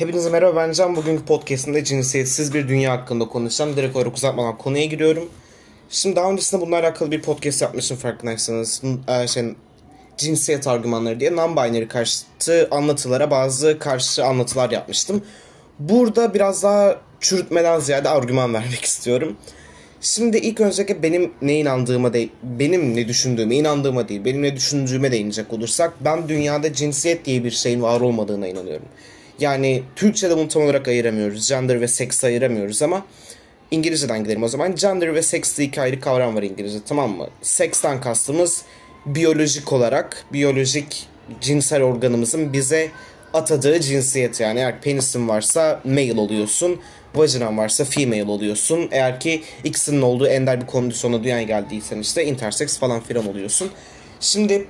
Hepinize merhaba ben Can. Bugünkü podcastinde cinsiyetsiz bir dünya hakkında konuşacağım. Direkt olarak uzatmadan konuya giriyorum. Şimdi daha öncesinde bununla alakalı bir podcast yapmışım farkındaysanız. Ee, şey, cinsiyet argümanları diye non-binary karşıtı anlatılara bazı karşı anlatılar yapmıştım. Burada biraz daha çürütmeden ziyade argüman vermek istiyorum. Şimdi ilk öncelikle benim ne inandığıma değil, benim ne düşündüğüme inandığıma değil, benim ne düşündüğüme değinecek olursak ben dünyada cinsiyet diye bir şeyin var olmadığına inanıyorum. Yani Türkçe'de bunu tam olarak ayıramıyoruz. Gender ve seks ayıramıyoruz ama İngilizceden gidelim o zaman. Gender ve seks diye iki ayrı kavram var İngilizce tamam mı? Seksten kastımız biyolojik olarak, biyolojik cinsel organımızın bize atadığı cinsiyet yani eğer penisin varsa male oluyorsun, vajinan varsa female oluyorsun. Eğer ki ikisinin olduğu ender bir kondisyona dünyaya geldiysen işte intersex falan filan oluyorsun. Şimdi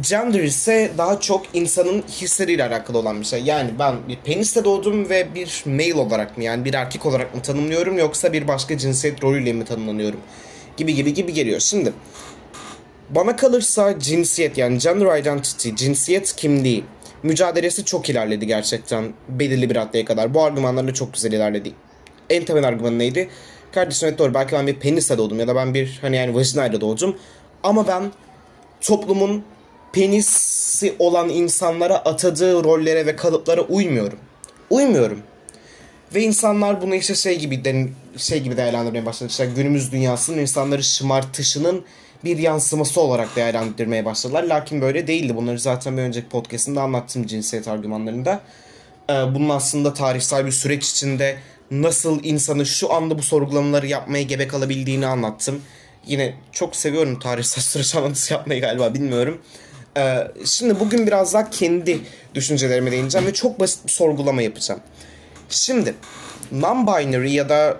gender ise daha çok insanın hisleriyle alakalı olan bir şey. Yani ben bir penisle doğdum ve bir male olarak mı yani bir erkek olarak mı tanımlıyorum yoksa bir başka cinsiyet rolüyle mi tanımlanıyorum gibi gibi gibi geliyor. Şimdi bana kalırsa cinsiyet yani gender identity, cinsiyet kimliği mücadelesi çok ilerledi gerçekten belirli bir raddeye kadar. Bu argümanlarla çok güzel ilerledi. En temel argüman neydi? Kardeşim evet doğru belki ben bir penisle doğdum ya da ben bir hani yani vajinayla doğdum. Ama ben toplumun penisi olan insanlara atadığı rollere ve kalıplara uymuyorum. Uymuyorum. Ve insanlar bunu işte şey gibi de, şey gibi değerlendirmeye başladı. İşte günümüz dünyasının insanları şımartışının bir yansıması olarak değerlendirmeye başladılar. Lakin böyle değildi. Bunları zaten bir önceki podcastinde anlattım cinsiyet argümanlarında. Ee, bunun aslında tarihsel bir süreç içinde nasıl insanı şu anda bu sorgulamaları yapmaya gebe kalabildiğini anlattım. Yine çok seviyorum tarihsel süreç anlatısı yapmayı galiba bilmiyorum. Ee, şimdi bugün biraz daha kendi düşüncelerime değineceğim ve çok basit bir sorgulama yapacağım. Şimdi non-binary ya da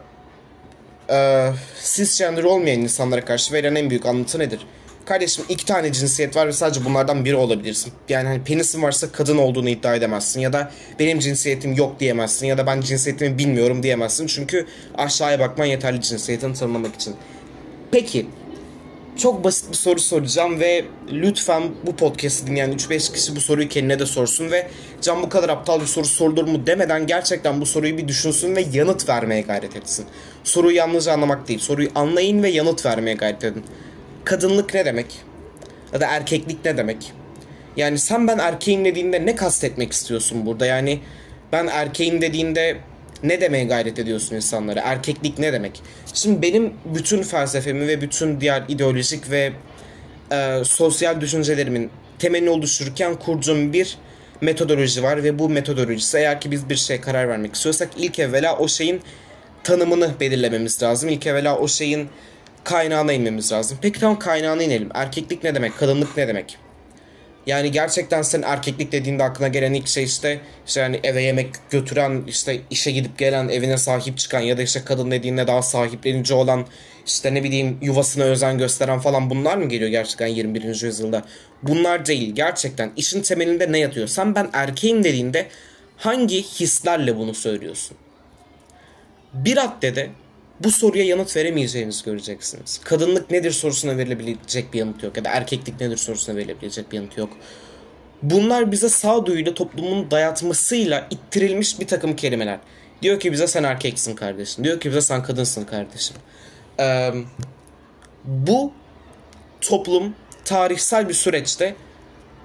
e, cisgender olmayan insanlara karşı verilen en büyük anlatı nedir? Kardeşim iki tane cinsiyet var ve sadece bunlardan biri olabilirsin. Yani hani penisin varsa kadın olduğunu iddia edemezsin ya da benim cinsiyetim yok diyemezsin ya da ben cinsiyetimi bilmiyorum diyemezsin. Çünkü aşağıya bakman yeterli cinsiyetini tanımlamak için. Peki çok basit bir soru soracağım ve lütfen bu podcast'i dinleyen 3-5 kişi bu soruyu kendine de sorsun ve Can bu kadar aptal bir soru sorulur mu demeden gerçekten bu soruyu bir düşünsün ve yanıt vermeye gayret etsin. Soruyu yalnızca anlamak değil, soruyu anlayın ve yanıt vermeye gayret edin. Kadınlık ne demek? Ya da erkeklik ne demek? Yani sen ben erkeğim dediğinde ne kastetmek istiyorsun burada? Yani ben erkeğim dediğinde ne demeye gayret ediyorsun insanlara? Erkeklik ne demek? Şimdi benim bütün felsefemi ve bütün diğer ideolojik ve e, sosyal düşüncelerimin temelini oluştururken kurduğum bir metodoloji var ve bu metodolojisi eğer ki biz bir şeye karar vermek istiyorsak ilk evvela o şeyin tanımını belirlememiz lazım. İlk evvela o şeyin kaynağına inmemiz lazım. Peki tamam kaynağına inelim. Erkeklik ne demek? Kadınlık ne demek? Yani gerçekten sen erkeklik dediğinde aklına gelen ilk şey işte, işte yani eve yemek götüren, işte işe gidip gelen, evine sahip çıkan ya da işte kadın dediğinde daha sahiplenici olan, işte ne bileyim yuvasına özen gösteren falan bunlar mı geliyor gerçekten 21. yüzyılda? Bunlar değil. Gerçekten işin temelinde ne yatıyor? Sen ben erkeğim dediğinde hangi hislerle bunu söylüyorsun? Bir raddede bu soruya yanıt veremeyeceğinizi göreceksiniz. Kadınlık nedir sorusuna verilebilecek bir yanıt yok ya da erkeklik nedir sorusuna verilebilecek bir yanıt yok. Bunlar bize sağduyuyla toplumun dayatmasıyla ittirilmiş bir takım kelimeler. Diyor ki bize sen erkeksin kardeşim. Diyor ki bize sen kadınsın kardeşim. Ee, bu toplum tarihsel bir süreçte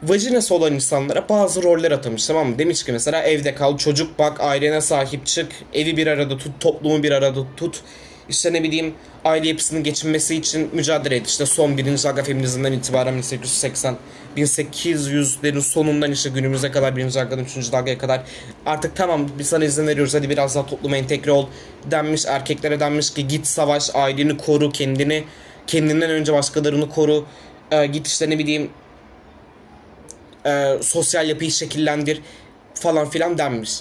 vajinası olan insanlara bazı roller atamış tamam mı? Demiş ki mesela evde kal, çocuk bak, ailene sahip çık, evi bir arada tut, toplumu bir arada tut. İşte ne bileyim aile yapısının geçinmesi için mücadele et. İşte son birinci aga feminizmden itibaren 1880 1800'lerin sonundan işte günümüze kadar birinci dalgadan üçüncü dalgaya kadar artık tamam biz sana izin veriyoruz hadi biraz daha topluma entegre ol denmiş erkeklere denmiş ki git savaş aileni koru kendini kendinden önce başkalarını koru ee, git işte ne bileyim e, sosyal yapıyı şekillendir falan filan denmiş.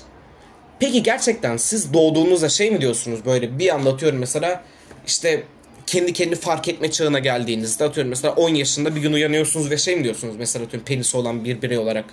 Peki gerçekten siz doğduğunuzda şey mi diyorsunuz böyle bir anlatıyorum mesela işte kendi kendi fark etme çağına geldiğinizde atıyorum mesela 10 yaşında bir gün uyanıyorsunuz ve şey mi diyorsunuz mesela atıyorum penisi olan bir birey olarak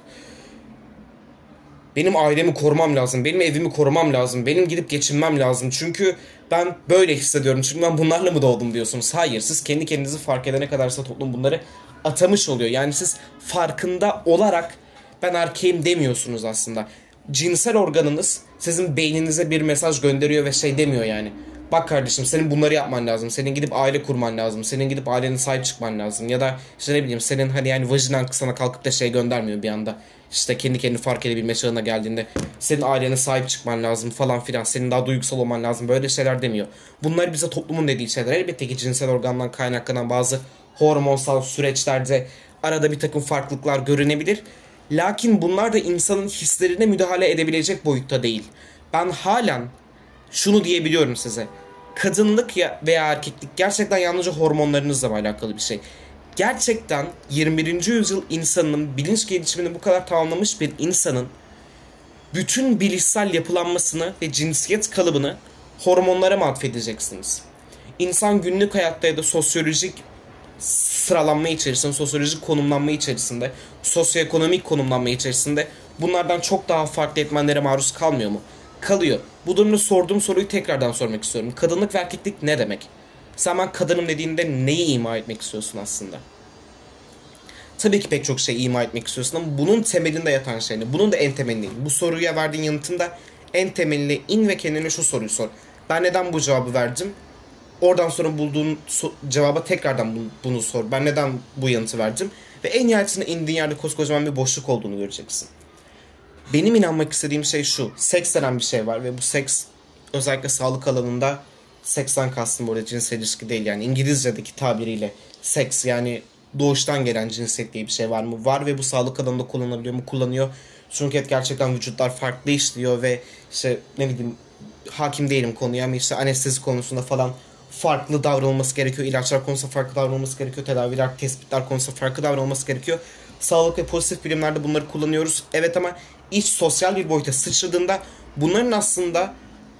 benim ailemi korumam lazım, benim evimi korumam lazım, benim gidip geçinmem lazım. Çünkü ben böyle hissediyorum. Çünkü ben bunlarla mı doğdum diyorsunuz. Hayır, siz kendi kendinizi fark edene kadarsa toplum bunları atamış oluyor. Yani siz farkında olarak ben erkeğim demiyorsunuz aslında. cinsel organınız sizin beyninize bir mesaj gönderiyor ve şey demiyor yani. Bak kardeşim senin bunları yapman lazım. Senin gidip aile kurman lazım. Senin gidip ailenin sahip çıkman lazım. Ya da işte ne bileyim senin hani yani vajinan sana kalkıp da şey göndermiyor bir anda. İşte kendi kendini fark edebilme çağına geldiğinde senin ailene sahip çıkman lazım falan filan. Senin daha duygusal olman lazım. Böyle şeyler demiyor. Bunlar bize toplumun dediği şeyler. Elbette ki cinsel organdan kaynaklanan bazı hormonsal süreçlerde arada bir takım farklılıklar görünebilir. Lakin bunlar da insanın hislerine müdahale edebilecek boyutta değil. Ben halen şunu diyebiliyorum size. Kadınlık ya veya erkeklik gerçekten yalnızca hormonlarınızla alakalı bir şey. Gerçekten 21. yüzyıl insanının bilinç gelişimini bu kadar tamamlamış bir insanın bütün bilişsel yapılanmasını ve cinsiyet kalıbını hormonlara mı atfedeceksiniz? İnsan günlük hayatta ya da sosyolojik sıralanma içerisinde, sosyolojik konumlanma içerisinde, sosyoekonomik konumlanma içerisinde bunlardan çok daha farklı etmenlere maruz kalmıyor mu? Kalıyor. Bu durumda sorduğum soruyu tekrardan sormak istiyorum. Kadınlık ve erkeklik ne demek? Sen ben kadınım dediğinde neyi ima etmek istiyorsun aslında? Tabii ki pek çok şey ima etmek istiyorsun ama bunun temelinde yatan şey ne? Bunun da en temelinde. Bu soruya verdiğin yanıtın da en temelinde in ve kendine şu soruyu sor. Ben neden bu cevabı verdim? Oradan sonra bulduğun so- cevaba tekrardan bu- bunu sor. Ben neden bu yanıtı verdim? Ve en nihayetinde indiğin yerde koskocaman bir boşluk olduğunu göreceksin. Benim inanmak istediğim şey şu. Seks denen bir şey var ve bu seks özellikle sağlık alanında seksten kastım burada cinsel ilişki değil yani İngilizce'deki tabiriyle seks yani doğuştan gelen cinsiyet diye bir şey var mı? Var ve bu sağlık alanında kullanılabiliyor mu? Kullanıyor. Çünkü evet gerçekten vücutlar farklı işliyor ve işte ne bileyim hakim değilim konuya ama işte anestezi konusunda falan farklı davranılması gerekiyor. İlaçlar konusunda farklı davranılması gerekiyor. Tedaviler, tespitler konusunda farklı davranılması gerekiyor. Sağlık ve pozitif bilimlerde bunları kullanıyoruz. Evet ama iç sosyal bir boyuta sıçradığında bunların aslında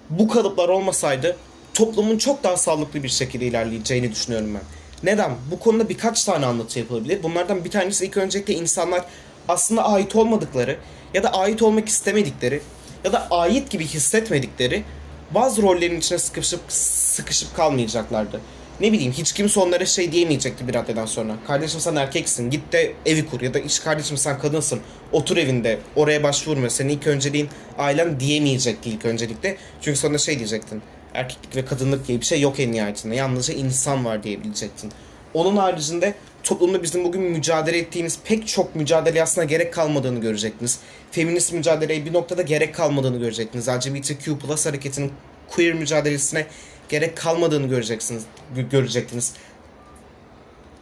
bu kalıplar olmasaydı toplumun çok daha sağlıklı bir şekilde ilerleyeceğini düşünüyorum ben. Neden? Bu konuda birkaç tane anlatı yapılabilir. Bunlardan bir tanesi ilk öncelikle insanlar aslında ait olmadıkları ya da ait olmak istemedikleri ya da ait gibi hissetmedikleri bazı rollerin içine sıkışıp sıkışıp kalmayacaklardı. Ne bileyim hiç kimse onlara şey diyemeyecekti bir raddeden sonra. Kardeşim sen erkeksin git de evi kur ya da iş kardeşim sen kadınsın otur evinde oraya başvurma senin ilk önceliğin ailen diyemeyecekti ilk öncelikle. Çünkü sonra şey diyecektin erkeklik ve kadınlık diye bir şey yok en nihayetinde yalnızca insan var diyebilecektin. Onun haricinde toplumda bizim bugün mücadele ettiğimiz pek çok mücadele aslında gerek kalmadığını görecektiniz. Feminist mücadeleye bir noktada gerek kalmadığını görecektiniz. LGBTQ plus hareketinin queer mücadelesine gerek kalmadığını göreceksiniz, görecektiniz.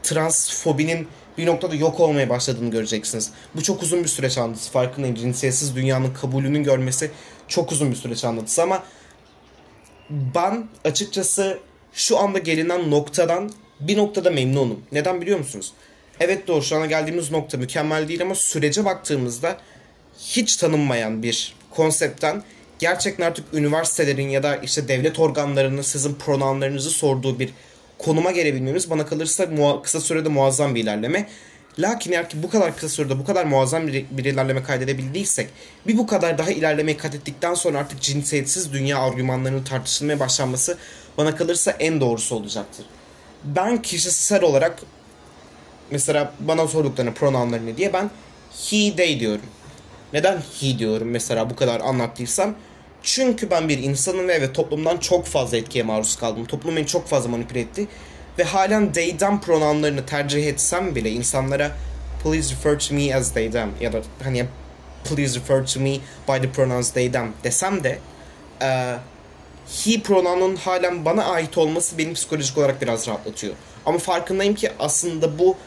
Transfobinin bir noktada yok olmaya başladığını göreceksiniz. Bu çok uzun bir süreç anlatısı. Farkındayım. Cinsiyetsiz dünyanın kabulünün görmesi çok uzun bir süreç anlatısı ama ben açıkçası şu anda gelinen noktadan bir noktada memnunum. Neden biliyor musunuz? Evet doğru şu ana geldiğimiz nokta mükemmel değil ama sürece baktığımızda hiç tanınmayan bir konseptten gerçekten artık üniversitelerin ya da işte devlet organlarının sizin pronounlarınızı sorduğu bir konuma gelebilmemiz bana kalırsa muha- kısa sürede muazzam bir ilerleme. Lakin eğer ki bu kadar kısa sürede bu kadar muazzam bir, bir ilerleme kaydedebildiysek bir bu kadar daha ilerlemeyi kat ettikten sonra artık cinsiyetsiz dünya argümanlarının tartışılmaya başlanması bana kalırsa en doğrusu olacaktır. Ben kişisel olarak mesela bana sorduklarını pronounları ne diye ben he they diyorum. Neden he diyorum mesela bu kadar anlattıysam? Çünkü ben bir insanım ve evet toplumdan çok fazla etkiye maruz kaldım. Toplum beni çok fazla manipüle etti. Ve halen they them pronounlarını tercih etsem bile insanlara please refer to me as they them ya da hani please refer to me by the pronouns they them desem de e, he pronounun halen bana ait olması beni psikolojik olarak biraz rahatlatıyor. Ama farkındayım ki aslında bu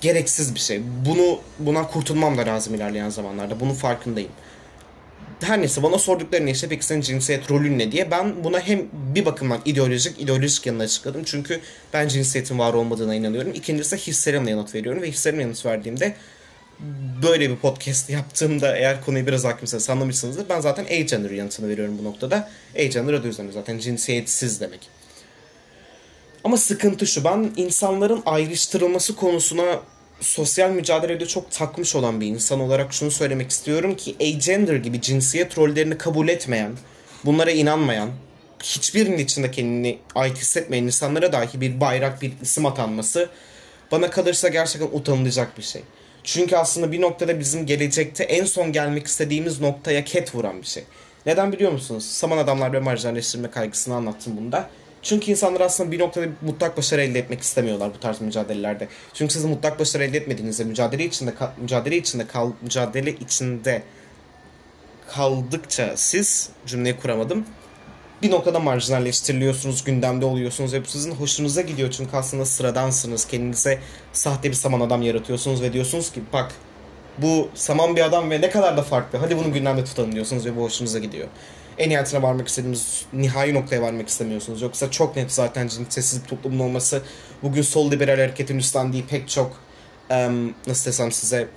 gereksiz bir şey. Bunu buna kurtulmam da lazım ilerleyen zamanlarda. Bunun farkındayım. Her neyse bana sordukları ne işte peki senin cinsiyet rolün ne diye ben buna hem bir bakımdan ideolojik ideolojik yanına açıkladım. Çünkü ben cinsiyetin var olmadığına inanıyorum. İkincisi hislerimle yanıt veriyorum ve hislerimle yanıt verdiğimde böyle bir podcast yaptığımda eğer konuyu biraz hakimseniz anlamışsınızdır. Ben zaten agender yanıtını veriyorum bu noktada. Agender adı üzerinde zaten cinsiyetsiz demek. Ama sıkıntı şu ben insanların ayrıştırılması konusuna sosyal mücadelede çok takmış olan bir insan olarak şunu söylemek istiyorum ki agender gibi cinsiyet rollerini kabul etmeyen, bunlara inanmayan, hiçbirinin içinde kendini ait hissetmeyen insanlara dahi bir bayrak, bir isim atanması bana kalırsa gerçekten utanılacak bir şey. Çünkü aslında bir noktada bizim gelecekte en son gelmek istediğimiz noktaya ket vuran bir şey. Neden biliyor musunuz? Saman adamlar ve marjinalleştirme kaygısını anlattım bunda. Çünkü insanlar aslında bir noktada mutlak başarı elde etmek istemiyorlar bu tarz mücadelelerde. Çünkü siz mutlak başarı elde etmediğinizde mücadele içinde mücadele içinde kal mücadele içinde kaldıkça siz cümleyi kuramadım. Bir noktada marjinalleştiriliyorsunuz, gündemde oluyorsunuz ve bu sizin hoşunuza gidiyor çünkü aslında sıradansınız. Kendinize sahte bir saman adam yaratıyorsunuz ve diyorsunuz ki bak bu saman bir adam ve ne kadar da farklı. Hadi bunu gündemde tutalım diyorsunuz ve bu hoşunuza gidiyor. En nihayetine varmak istediğiniz nihai noktaya varmak istemiyorsunuz. Yoksa çok net zaten cinsiyetsiz bir toplumun olması bugün sol liberal hareketin üstlendiği pek çok um, nasıl desem size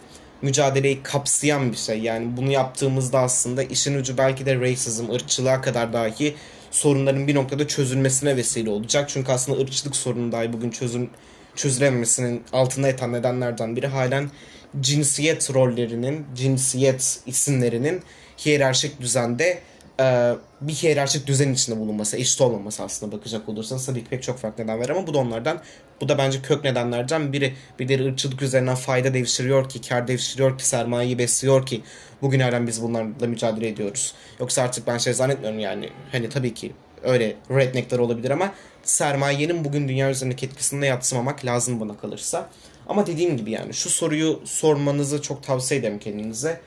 mücadeleyi kapsayan bir şey. Yani bunu yaptığımızda aslında işin ucu belki de racism, ırkçılığa kadar dahi sorunların bir noktada çözülmesine vesile olacak. Çünkü aslında ırkçılık sorunu dahi bugün çözüm çözülememesinin altında yatan nedenlerden biri halen cinsiyet rollerinin, cinsiyet isimlerinin hiyerarşik düzende e, bir hiyerarşik düzen içinde bulunması, eşit olmaması aslında bakacak olursanız tabii ki pek çok farklı neden var ama bu da onlardan, bu da bence kök nedenlerden biri. Birileri ırkçılık üzerinden fayda devşiriyor ki, kar devşiriyor ki, sermayeyi besliyor ki bugün halen biz bunlarla mücadele ediyoruz. Yoksa artık ben şey zannetmiyorum yani hani tabii ki öyle redneckler olabilir ama sermayenin bugün dünya üzerindeki etkisinde yatsımamak lazım bana kalırsa. Ama dediğim gibi yani şu soruyu sormanızı çok tavsiye ederim kendinize.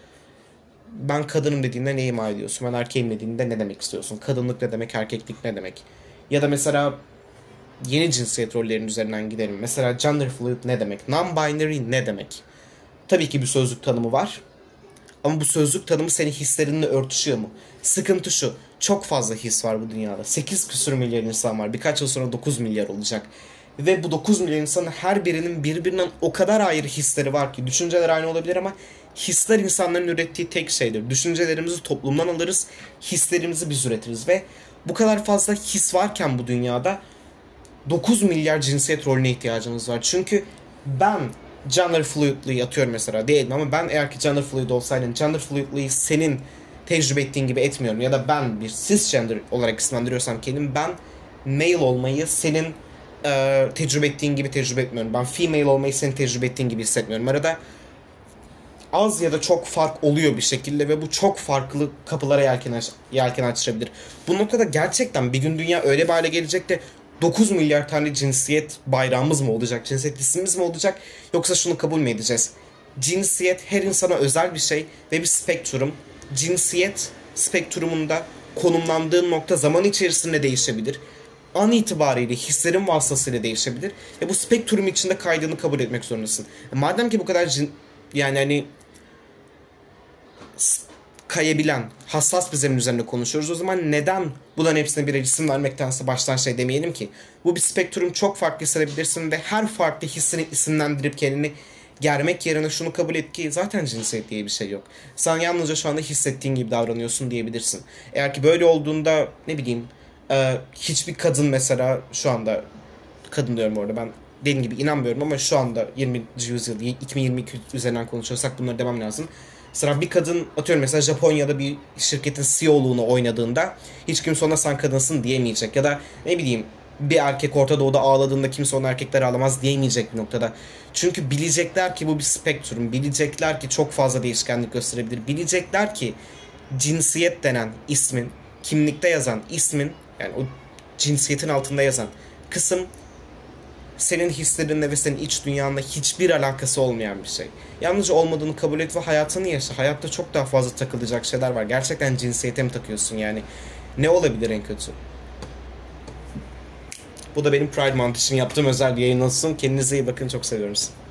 Ben kadınım dediğinde ne ima ediyorsun? Ben erkeğim dediğinde ne demek istiyorsun? Kadınlık ne demek? Erkeklik ne demek? Ya da mesela yeni cinsiyet rollerinin üzerinden gidelim. Mesela gender fluid ne demek? Non-binary ne demek? Tabii ki bir sözlük tanımı var. Ama bu sözlük tanımı senin hislerinle örtüşüyor mu? Sıkıntı şu. Çok fazla his var bu dünyada. 8 küsur milyar insan var. Birkaç yıl sonra 9 milyar olacak. Ve bu 9 milyon insanın her birinin birbirinden o kadar ayrı hisleri var ki. Düşünceler aynı olabilir ama hisler insanların ürettiği tek şeydir. Düşüncelerimizi toplumdan alırız, hislerimizi biz üretiriz ve bu kadar fazla his varken bu dünyada 9 milyar cinsiyet rolüne ihtiyacımız var. Çünkü ben gender fluidliği atıyorum mesela değilim ama ben eğer ki gender fluid olsaydım gender fluidliği senin tecrübe ettiğin gibi etmiyorum ya da ben bir cisgender olarak isimlendiriyorsam kendim ben male olmayı senin e, tecrübe ettiğin gibi tecrübe etmiyorum. Ben female olmayı senin tecrübe ettiğin gibi hissetmiyorum. Arada az ya da çok fark oluyor bir şekilde ve bu çok farklı kapılara yelken, aç yelken açtırabilir. Bu noktada gerçekten bir gün dünya öyle bir hale gelecek de 9 milyar tane cinsiyet bayrağımız mı olacak, cinsiyet ismimiz mi olacak yoksa şunu kabul mü edeceğiz? Cinsiyet her insana özel bir şey ve bir spektrum. Cinsiyet spektrumunda konumlandığın nokta zaman içerisinde değişebilir. An itibariyle hislerin vasıtasıyla değişebilir. Ve bu spektrum içinde kaydını kabul etmek zorundasın. E madem ki bu kadar cin, yani hani kayabilen, hassas bir zemin üzerinde konuşuyoruz. O zaman neden bunların hepsine bir isim vermektense baştan şey demeyelim ki? Bu bir spektrum çok farklı hissedebilirsin ve her farklı hissini isimlendirip kendini germek yerine şunu kabul et ki zaten cinsiyet diye bir şey yok. Sen yalnızca şu anda hissettiğin gibi davranıyorsun diyebilirsin. Eğer ki böyle olduğunda ne bileyim e, hiçbir kadın mesela şu anda kadın diyorum orada ben dediğim gibi inanmıyorum ama şu anda 20. yüzyıl 2022 üzerinden konuşuyorsak bunları demem lazım. Mesela bir kadın atıyorum mesela Japonya'da bir şirketin CEO'luğunu oynadığında hiç kimse ona sen kadınsın diyemeyecek. Ya da ne bileyim bir erkek Orta Doğu'da ağladığında kimse ona erkekler ağlamaz diyemeyecek bir noktada. Çünkü bilecekler ki bu bir spektrum. Bilecekler ki çok fazla değişkenlik gösterebilir. Bilecekler ki cinsiyet denen ismin, kimlikte yazan ismin yani o cinsiyetin altında yazan kısım senin hislerinle ve senin iç dünyanla hiçbir alakası olmayan bir şey. Yalnızca olmadığını kabul et ve hayatını yaşa. Hayatta çok daha fazla takılacak şeyler var. Gerçekten cinsiyete mi takıyorsun yani? Ne olabilir en kötü? Bu da benim Pride Month için yaptığım özel bir yayın olsun. Kendinize iyi bakın. Çok seviyorum sizi.